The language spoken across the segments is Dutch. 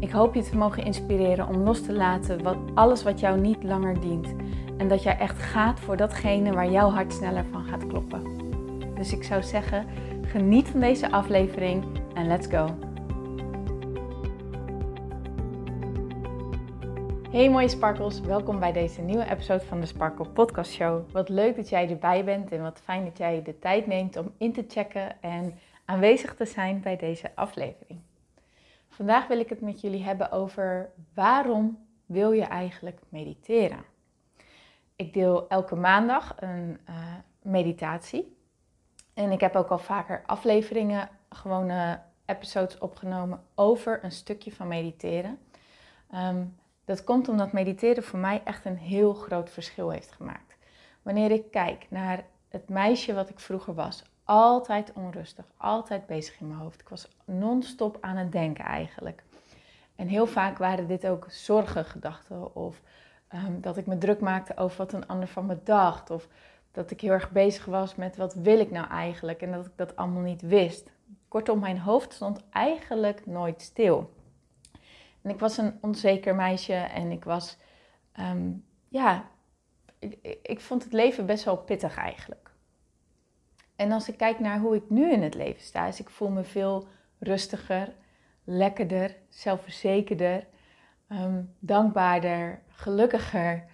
Ik hoop je te mogen inspireren om los te laten wat, alles wat jou niet langer dient. En dat jij echt gaat voor datgene waar jouw hart sneller van gaat kloppen. Dus ik zou zeggen, geniet van deze aflevering en let's go. Hey mooie sparkles, welkom bij deze nieuwe episode van de Sparkle Podcast Show. Wat leuk dat jij erbij bent en wat fijn dat jij de tijd neemt om in te checken en aanwezig te zijn bij deze aflevering. Vandaag wil ik het met jullie hebben over waarom wil je eigenlijk mediteren. Ik deel elke maandag een uh, meditatie. En ik heb ook al vaker afleveringen, gewone episodes opgenomen over een stukje van mediteren. Um, dat komt omdat mediteren voor mij echt een heel groot verschil heeft gemaakt. Wanneer ik kijk naar het meisje wat ik vroeger was, altijd onrustig, altijd bezig in mijn hoofd. Ik was non-stop aan het denken eigenlijk. En heel vaak waren dit ook zorgengedachten of um, dat ik me druk maakte over wat een ander van me dacht. Of dat ik heel erg bezig was met wat wil ik nou eigenlijk en dat ik dat allemaal niet wist. Kortom, mijn hoofd stond eigenlijk nooit stil. En ik was een onzeker meisje en ik was, um, ja, ik, ik vond het leven best wel pittig eigenlijk. En als ik kijk naar hoe ik nu in het leven sta, is ik voel me veel rustiger, lekkerder, zelfverzekerder, um, dankbaarder, gelukkiger.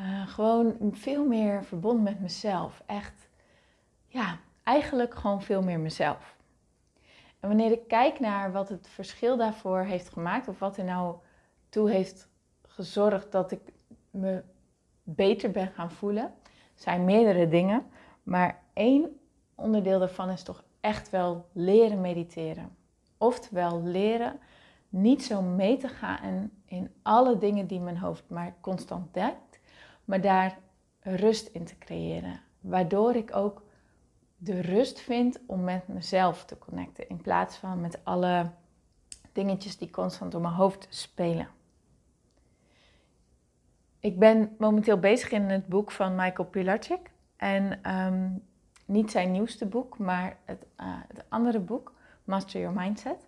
Uh, gewoon veel meer verbonden met mezelf. Echt, ja, eigenlijk gewoon veel meer mezelf. En wanneer ik kijk naar wat het verschil daarvoor heeft gemaakt, of wat er nou toe heeft gezorgd dat ik me beter ben gaan voelen, zijn meerdere dingen. Maar één onderdeel daarvan is toch echt wel leren mediteren. Oftewel leren niet zo mee te gaan in alle dingen die mijn hoofd maar constant denkt, maar daar rust in te creëren. Waardoor ik ook de rust vind om met mezelf te connecten in plaats van met alle dingetjes die constant door mijn hoofd spelen. Ik ben momenteel bezig in het boek van Michael Pilarczyk. En ehm, niet zijn nieuwste boek, maar het, uh, het andere boek, Master Your Mindset.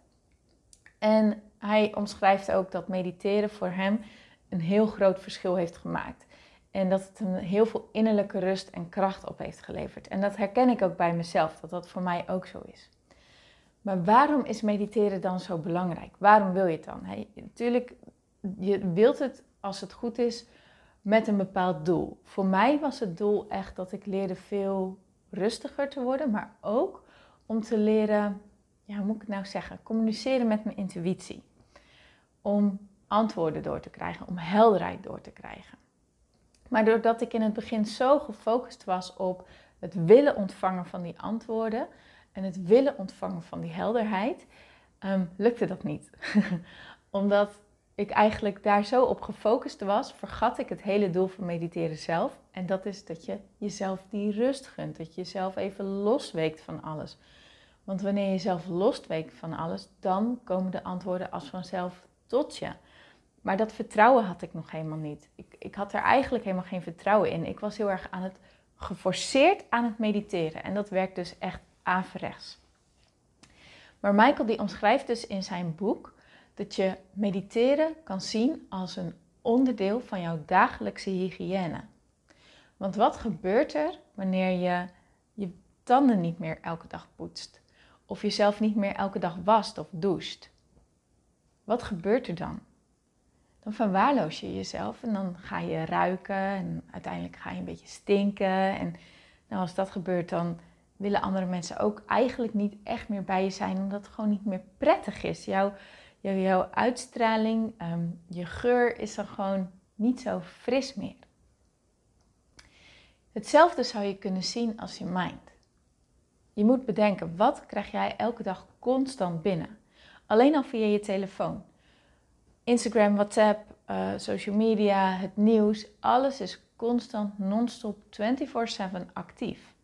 En hij omschrijft ook dat mediteren voor hem een heel groot verschil heeft gemaakt. En dat het hem heel veel innerlijke rust en kracht op heeft geleverd. En dat herken ik ook bij mezelf, dat dat voor mij ook zo is. Maar waarom is mediteren dan zo belangrijk? Waarom wil je het dan? Natuurlijk, je wilt het als het goed is met een bepaald doel. Voor mij was het doel echt dat ik leerde veel rustiger te worden, maar ook om te leren, ja, hoe moet ik het nou zeggen, communiceren met mijn intuïtie. Om antwoorden door te krijgen, om helderheid door te krijgen. Maar doordat ik in het begin zo gefocust was op het willen ontvangen van die antwoorden en het willen ontvangen van die helderheid, um, lukte dat niet. Omdat ik eigenlijk daar zo op gefocust was, vergat ik het hele doel van mediteren zelf. En dat is dat je jezelf die rust gunt, dat je jezelf even losweekt van alles. Want wanneer je jezelf losweekt van alles, dan komen de antwoorden als vanzelf tot je. Maar dat vertrouwen had ik nog helemaal niet. Ik, ik had er eigenlijk helemaal geen vertrouwen in. Ik was heel erg aan het geforceerd aan het mediteren. En dat werkt dus echt averechts. Maar Michael die omschrijft dus in zijn boek dat je mediteren kan zien als een onderdeel van jouw dagelijkse hygiëne. Want wat gebeurt er wanneer je je tanden niet meer elke dag poetst? Of jezelf niet meer elke dag wast of doucht? Wat gebeurt er dan? Dan verwaarloos je jezelf en dan ga je ruiken en uiteindelijk ga je een beetje stinken. En nou, als dat gebeurt, dan willen andere mensen ook eigenlijk niet echt meer bij je zijn, omdat het gewoon niet meer prettig is. Jouw jouw uitstraling, ehm, je geur is dan gewoon niet zo fris meer. Hetzelfde zou je kunnen zien als je mind. Je moet bedenken, wat krijg jij elke dag constant binnen? Alleen al via je telefoon. Instagram, WhatsApp, uh, social media, het nieuws, alles is constant, non-stop, 24/7 actief.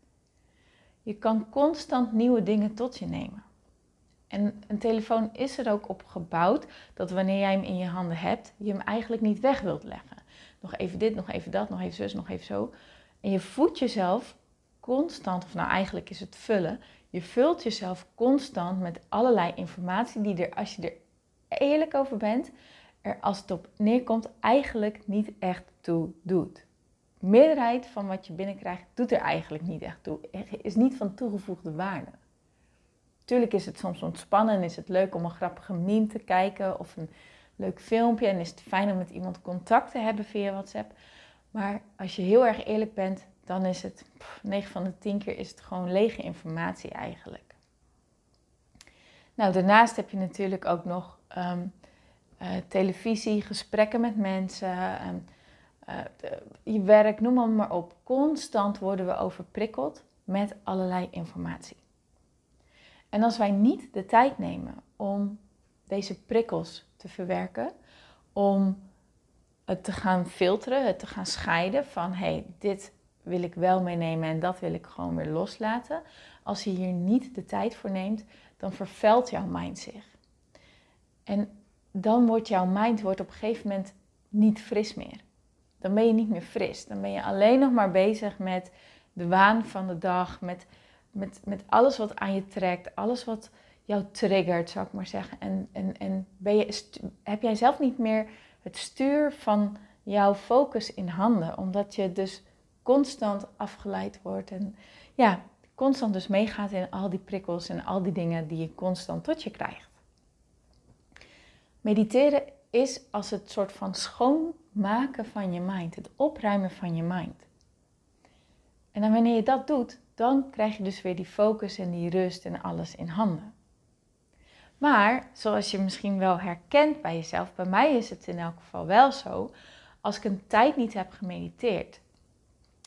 Je kan constant nieuwe dingen tot je nemen. En een telefoon is er ook op gebouwd dat wanneer jij hem in je handen hebt, je hem eigenlijk niet weg wilt leggen. Nog even dit, nog even dat, nog even zus, nog even zo. En je voedt jezelf constant, of nou eigenlijk is het vullen, je vult jezelf constant met allerlei informatie die er, als je er eerlijk over bent, er als het op neerkomt eigenlijk niet echt toe doet. De meerderheid van wat je binnenkrijgt doet er eigenlijk niet echt toe, is niet van toegevoegde waarde. Tuurlijk is het soms ontspannen en is het leuk om een grappige meme te kijken of een leuk filmpje en is het fijn om met iemand contact te hebben via WhatsApp. Maar als je heel erg eerlijk bent, dan is het 9 van de 10 keer is het gewoon lege informatie eigenlijk. Nou, daarnaast heb je natuurlijk ook nog um, uh, televisie, gesprekken met mensen, um, uh, je werk, noem maar op. Constant worden we overprikkeld met allerlei informatie. En als wij niet de tijd nemen om deze prikkels te verwerken, om het te gaan filteren, het te gaan scheiden van hé, hey, dit wil ik wel meenemen en dat wil ik gewoon weer loslaten. Als je hier niet de tijd voor neemt, dan vervuilt jouw mind zich. En dan wordt jouw mind wordt op een gegeven moment niet fris meer. Dan ben je niet meer fris. Dan ben je alleen nog maar bezig met de waan van de dag, met, met, met alles wat aan je trekt, alles wat jou triggert, zou ik maar zeggen. En, en, en ben je, heb jij zelf niet meer het stuur van jouw focus in handen, omdat je dus constant afgeleid wordt en ja, constant dus meegaat in al die prikkels en al die dingen die je constant tot je krijgt. Mediteren is als het soort van schoonmaken van je mind, het opruimen van je mind. En dan wanneer je dat doet, dan krijg je dus weer die focus en die rust en alles in handen. Maar zoals je misschien wel herkent bij jezelf, bij mij is het in elk geval wel zo, als ik een tijd niet heb gemediteerd.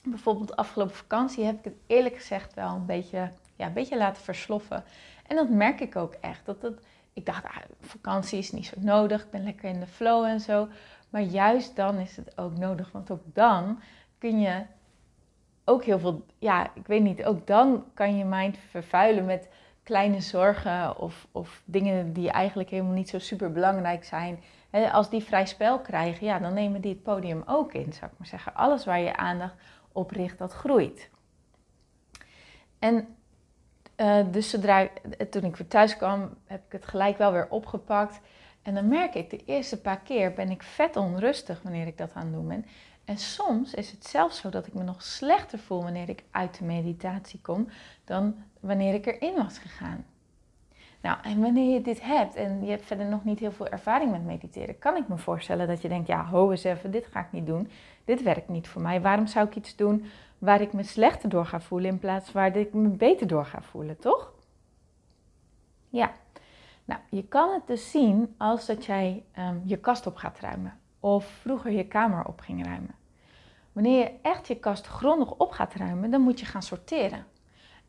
Bijvoorbeeld afgelopen vakantie heb ik het eerlijk gezegd wel een beetje, ja, een beetje laten versloffen. En dat merk ik ook echt. Dat het, ik dacht, ah, vakantie is niet zo nodig, ik ben lekker in de flow en zo. Maar juist dan is het ook nodig, want ook dan kun je ook heel veel, ja, ik weet niet, ook dan kan je mind vervuilen met kleine zorgen of, of dingen die eigenlijk helemaal niet zo super belangrijk zijn. als die vrij spel krijgen, ja, dan nemen die het podium ook in, zou ik maar zeggen. Alles waar je aandacht op richt, dat groeit. En uh, dus zodra, toen ik weer thuis kwam, heb ik het gelijk wel weer opgepakt. En dan merk ik, de eerste paar keer ben ik vet onrustig wanneer ik dat aan het doen ben. En soms is het zelfs zo dat ik me nog slechter voel wanneer ik uit de meditatie kom dan wanneer ik erin was gegaan. Nou, en wanneer je dit hebt en je hebt verder nog niet heel veel ervaring met mediteren, kan ik me voorstellen dat je denkt: ja, ho eens even, dit ga ik niet doen. Dit werkt niet voor mij. Waarom zou ik iets doen waar ik me slechter door ga voelen in plaats waar ik me beter door ga voelen, toch? Ja. Nou, je kan het dus zien als dat jij ehm, je kast op gaat ruimen of vroeger je kamer op ging ruimen. Wanneer je echt je kast grondig op gaat ruimen, dan moet je gaan sorteren.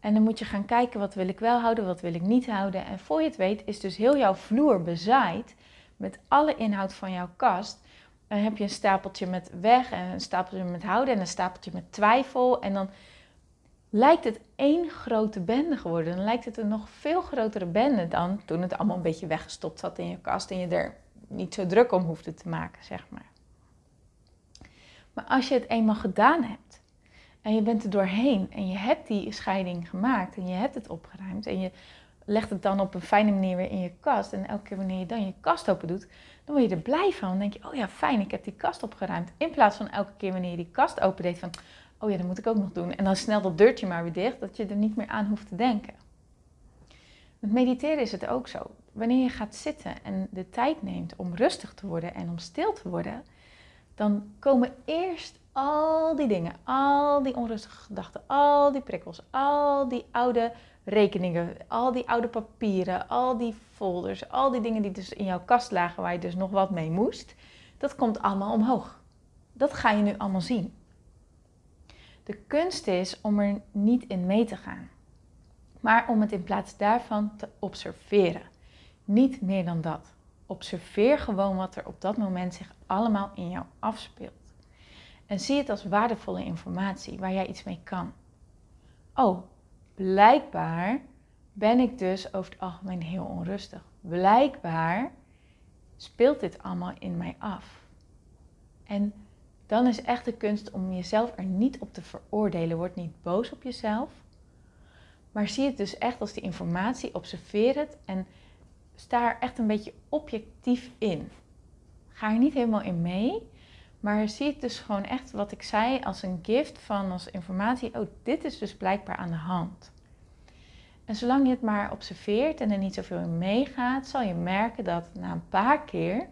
En dan moet je gaan kijken wat wil ik wel houden, wat wil ik niet houden. En voor je het weet is dus heel jouw vloer bezaaid met alle inhoud van jouw kast. Dan heb je een stapeltje met weg en een stapeltje met houden en een stapeltje met twijfel. En dan lijkt het één grote bende geworden. Dan lijkt het een nog veel grotere bende dan toen het allemaal een beetje weggestopt zat in je kast en je er niet zo druk om hoefde te maken, zeg maar. Maar als je het eenmaal gedaan hebt en je bent er doorheen en je hebt die scheiding gemaakt en je hebt het opgeruimd en je legt het dan op een fijne manier weer in je kast en elke keer wanneer je dan je kast open doet, dan word je er blij van. Dan denk je, oh ja, fijn, ik heb die kast opgeruimd. In plaats van elke keer wanneer je die kast open deed van, oh ja, dat moet ik ook nog doen. En dan snel dat deurtje maar weer dicht, dat je er niet meer aan hoeft te denken. Met mediteren is het ook zo. Wanneer je gaat zitten en de tijd neemt om rustig te worden en om stil te worden, dan komen eerst al die dingen, al die onrustige gedachten, al die prikkels, al die oude rekeningen, al die oude papieren, al die folders, al die dingen die dus in jouw kast lagen waar je dus nog wat mee moest, dat komt allemaal omhoog. Dat ga je nu allemaal zien. De kunst is om er niet in mee te gaan, maar om het in plaats daarvan te observeren. Niet meer dan dat. Observeer gewoon wat er op dat moment zich allemaal in jou afspeelt. En zie het als waardevolle informatie waar jij iets mee kan. Oh, blijkbaar ben ik dus over het algemeen heel onrustig. Blijkbaar speelt dit allemaal in mij af. En dan is echt de kunst om jezelf er niet op te veroordelen. Word niet boos op jezelf. Maar zie het dus echt als die informatie, observeer het en sta er echt een beetje objectief in. Ga er niet helemaal in mee, maar zie het dus gewoon echt wat ik zei als een gift van als informatie. Oh, dit is dus blijkbaar aan de hand. En zolang je het maar observeert en er niet zoveel in meegaat, zal je merken dat na een paar keer,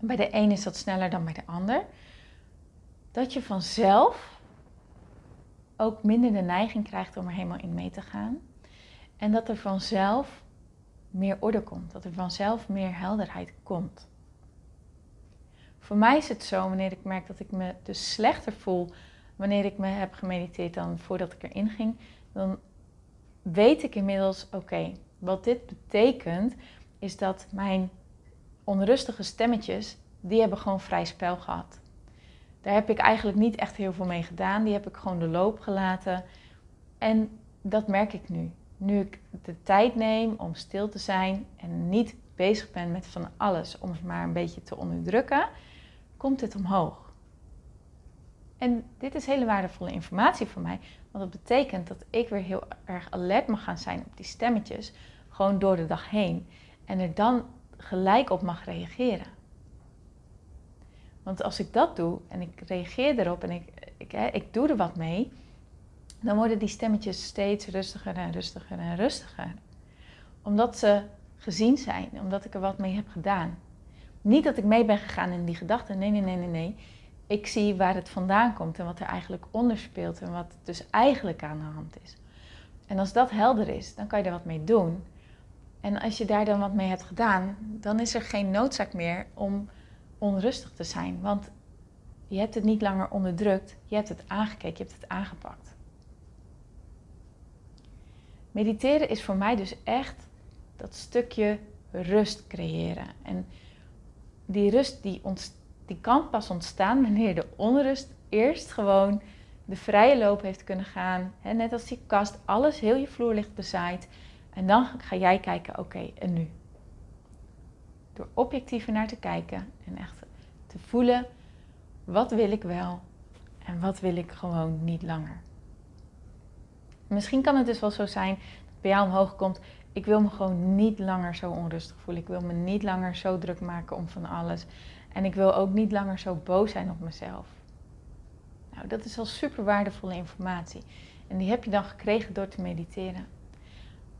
bij de een is dat sneller dan bij de ander, dat je vanzelf ook minder de neiging krijgt om er helemaal in mee te gaan. En dat er vanzelf meer orde komt, dat er vanzelf meer helderheid komt. Voor mij is het zo, wanneer ik merk dat ik me dus slechter voel wanneer ik me heb gemediteerd dan voordat ik erin ging, dan weet ik inmiddels, oké, wat dit betekent is dat mijn onrustige stemmetjes, die hebben gewoon vrij spel gehad. Daar heb ik eigenlijk niet echt heel veel mee gedaan. Die heb ik gewoon de loop gelaten. En dat merk ik nu. Nu ik de tijd neem om stil te zijn en niet bezig ben met van alles om het maar een beetje te onderdrukken, komt dit omhoog. En dit is hele waardevolle informatie voor mij, want dat betekent dat ik weer heel erg alert mag gaan zijn op die stemmetjes, gewoon door de dag heen. En er dan gelijk op mag reageren. Want als ik dat doe en ik reageer erop en ik, ik, ik doe er wat mee, dan worden die stemmetjes steeds rustiger en rustiger en rustiger. Omdat ze gezien zijn, omdat ik er wat mee heb gedaan. Niet dat ik mee ben gegaan in die gedachten, nee, nee, nee, nee, nee. Ik zie waar het vandaan komt en wat er eigenlijk onder speelt en wat dus eigenlijk aan de hand is. En als dat helder is, dan kan je er wat mee doen. En als je daar dan wat mee hebt gedaan, dan is er geen noodzaak meer om onrustig te zijn. Want je hebt het niet langer onderdrukt, je hebt het aangekeken, je hebt het aangepakt. Mediteren is voor mij dus echt dat stukje rust creëren. En die rust die, die kan pas ontstaan wanneer de onrust eerst gewoon de vrije loop heeft kunnen gaan. Net als die kast, alles heel je vloer ligt bezaaid. En dan ga jij kijken, oké, en nu? Door objectiever naar te kijken en echt te voelen, wat wil ik wel en wat wil ik gewoon niet langer. Misschien kan het dus wel zo zijn dat bij jou omhoog komt, ik wil me gewoon niet langer zo onrustig voelen. Ik wil me niet langer zo druk maken om van alles. En ik wil ook niet langer zo boos zijn op mezelf. Nou, dat is al super waardevolle informatie. En die heb je dan gekregen door te mediteren.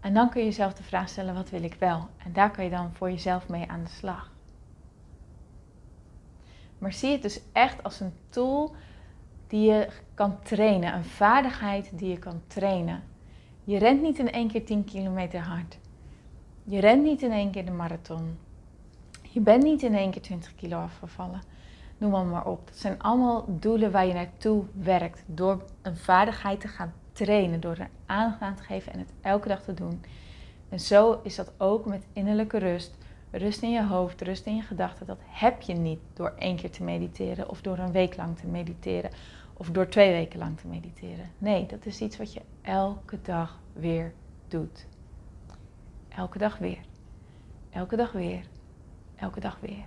En dan kun je jezelf de vraag stellen: wat wil ik wel? En daar kan je dan voor jezelf mee aan de slag. Maar zie het dus echt als een tool die je kan trainen, een vaardigheid die je kan trainen. Je rent niet in één keer 10 kilometer hard. Je rent niet in één keer de marathon. Je bent niet in één keer 20 kilo afgevallen. Noem maar, maar op. Dat zijn allemaal doelen waar je naartoe werkt. Door een vaardigheid te gaan trainen. Door er aandacht te geven en het elke dag te doen. En zo is dat ook met innerlijke rust. Rust in je hoofd, rust in je gedachten. Dat heb je niet door één keer te mediteren. Of door een week lang te mediteren. Of door twee weken lang te mediteren. Nee, dat is iets wat je elke dag weer doet. Elke dag weer. Elke dag weer. Elke dag weer.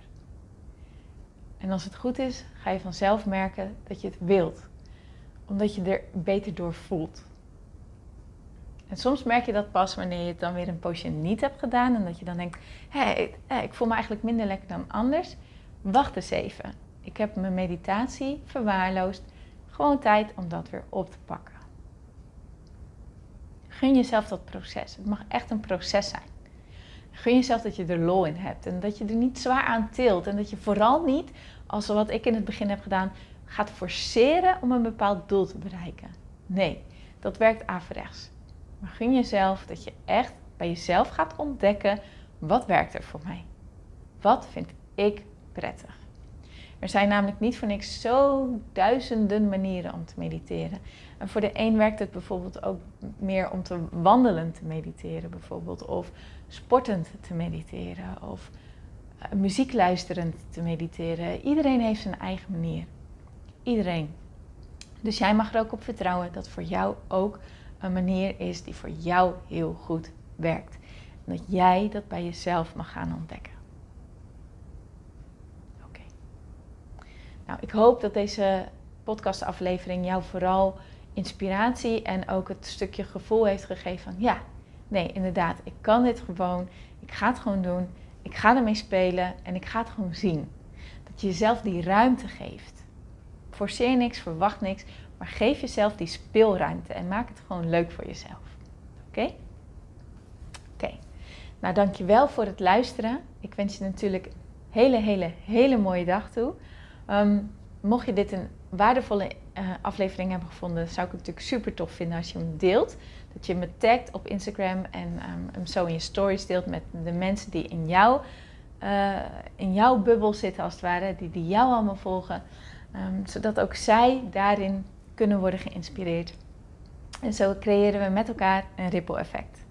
En als het goed is, ga je vanzelf merken dat je het wilt. Omdat je er beter door voelt. En soms merk je dat pas wanneer je het dan weer een poosje niet hebt gedaan. En dat je dan denkt, hé, ik voel me eigenlijk minder lekker dan anders. Wacht eens even. Ik heb mijn meditatie verwaarloosd. Gewoon tijd om dat weer op te pakken. Gun jezelf dat proces. Het mag echt een proces zijn. Gun jezelf dat je er lol in hebt en dat je er niet zwaar aan tilt. En dat je vooral niet, als wat ik in het begin heb gedaan, gaat forceren om een bepaald doel te bereiken. Nee, dat werkt averechts. Maar gun jezelf dat je echt bij jezelf gaat ontdekken wat werkt er voor mij. Wat vind ik prettig? Er zijn namelijk niet voor niks zo duizenden manieren om te mediteren. En voor de een werkt het bijvoorbeeld ook meer om te wandelen te mediteren, bijvoorbeeld. Of sportend te mediteren. Of muziek luisterend te mediteren. Iedereen heeft zijn eigen manier. Iedereen. Dus jij mag er ook op vertrouwen dat voor jou ook een manier is die voor jou heel goed werkt. En dat jij dat bij jezelf mag gaan ontdekken. Oké. Nou, ik hoop dat deze podcastaflevering jou vooral inspiratie en ook het stukje gevoel heeft gegeven van ja, nee, inderdaad, ik kan dit gewoon. Ik ga het gewoon doen. Ik ga ermee spelen en ik ga het gewoon zien. Dat je jezelf die ruimte geeft. Forceer niks, verwacht niks, maar geef jezelf die speelruimte en maak het gewoon leuk voor jezelf. Oké? Oké. Nou, dankjewel voor het luisteren. Ik wens je natuurlijk een hele, hele, hele mooie dag toe. Ehm, mocht je dit een waardevolle uh, aflevering hebben gevonden, zou ik het natuurlijk super tof vinden als je hem deelt. Dat je me tagt op Instagram en um, hem zo in je stories deelt met de mensen die in, jou, uh, in jouw bubbel zitten, als het ware, die, die jou allemaal volgen. Um, zodat ook zij daarin kunnen worden geïnspireerd. En zo creëren we met elkaar een ripple effect.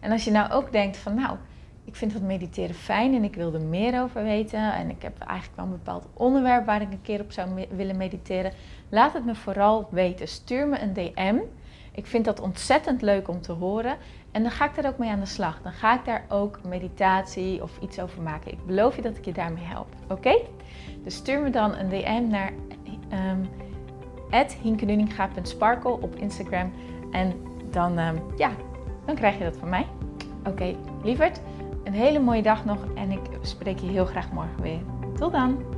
En als je nou ook denkt van nou, ik vind dat mediteren fijn en ik wil er meer over weten. En ik heb eigenlijk wel een bepaald onderwerp waar ik een keer op zou willen mediteren. Laat het me vooral weten. Stuur me een DM. Ik vind dat ontzettend leuk om te horen. En dan ga ik daar ook mee aan de slag. Dan ga ik daar ook meditatie of iets over maken. Ik beloof je dat ik je daarmee help. Oké? Dus stuur me dan een DM naar um, sparkle op Instagram. En dan, um, ja, dan krijg je dat van mij. Oké, okay, lieverd. Een hele mooie dag nog en ik spreek je heel graag morgen weer. Tot dan!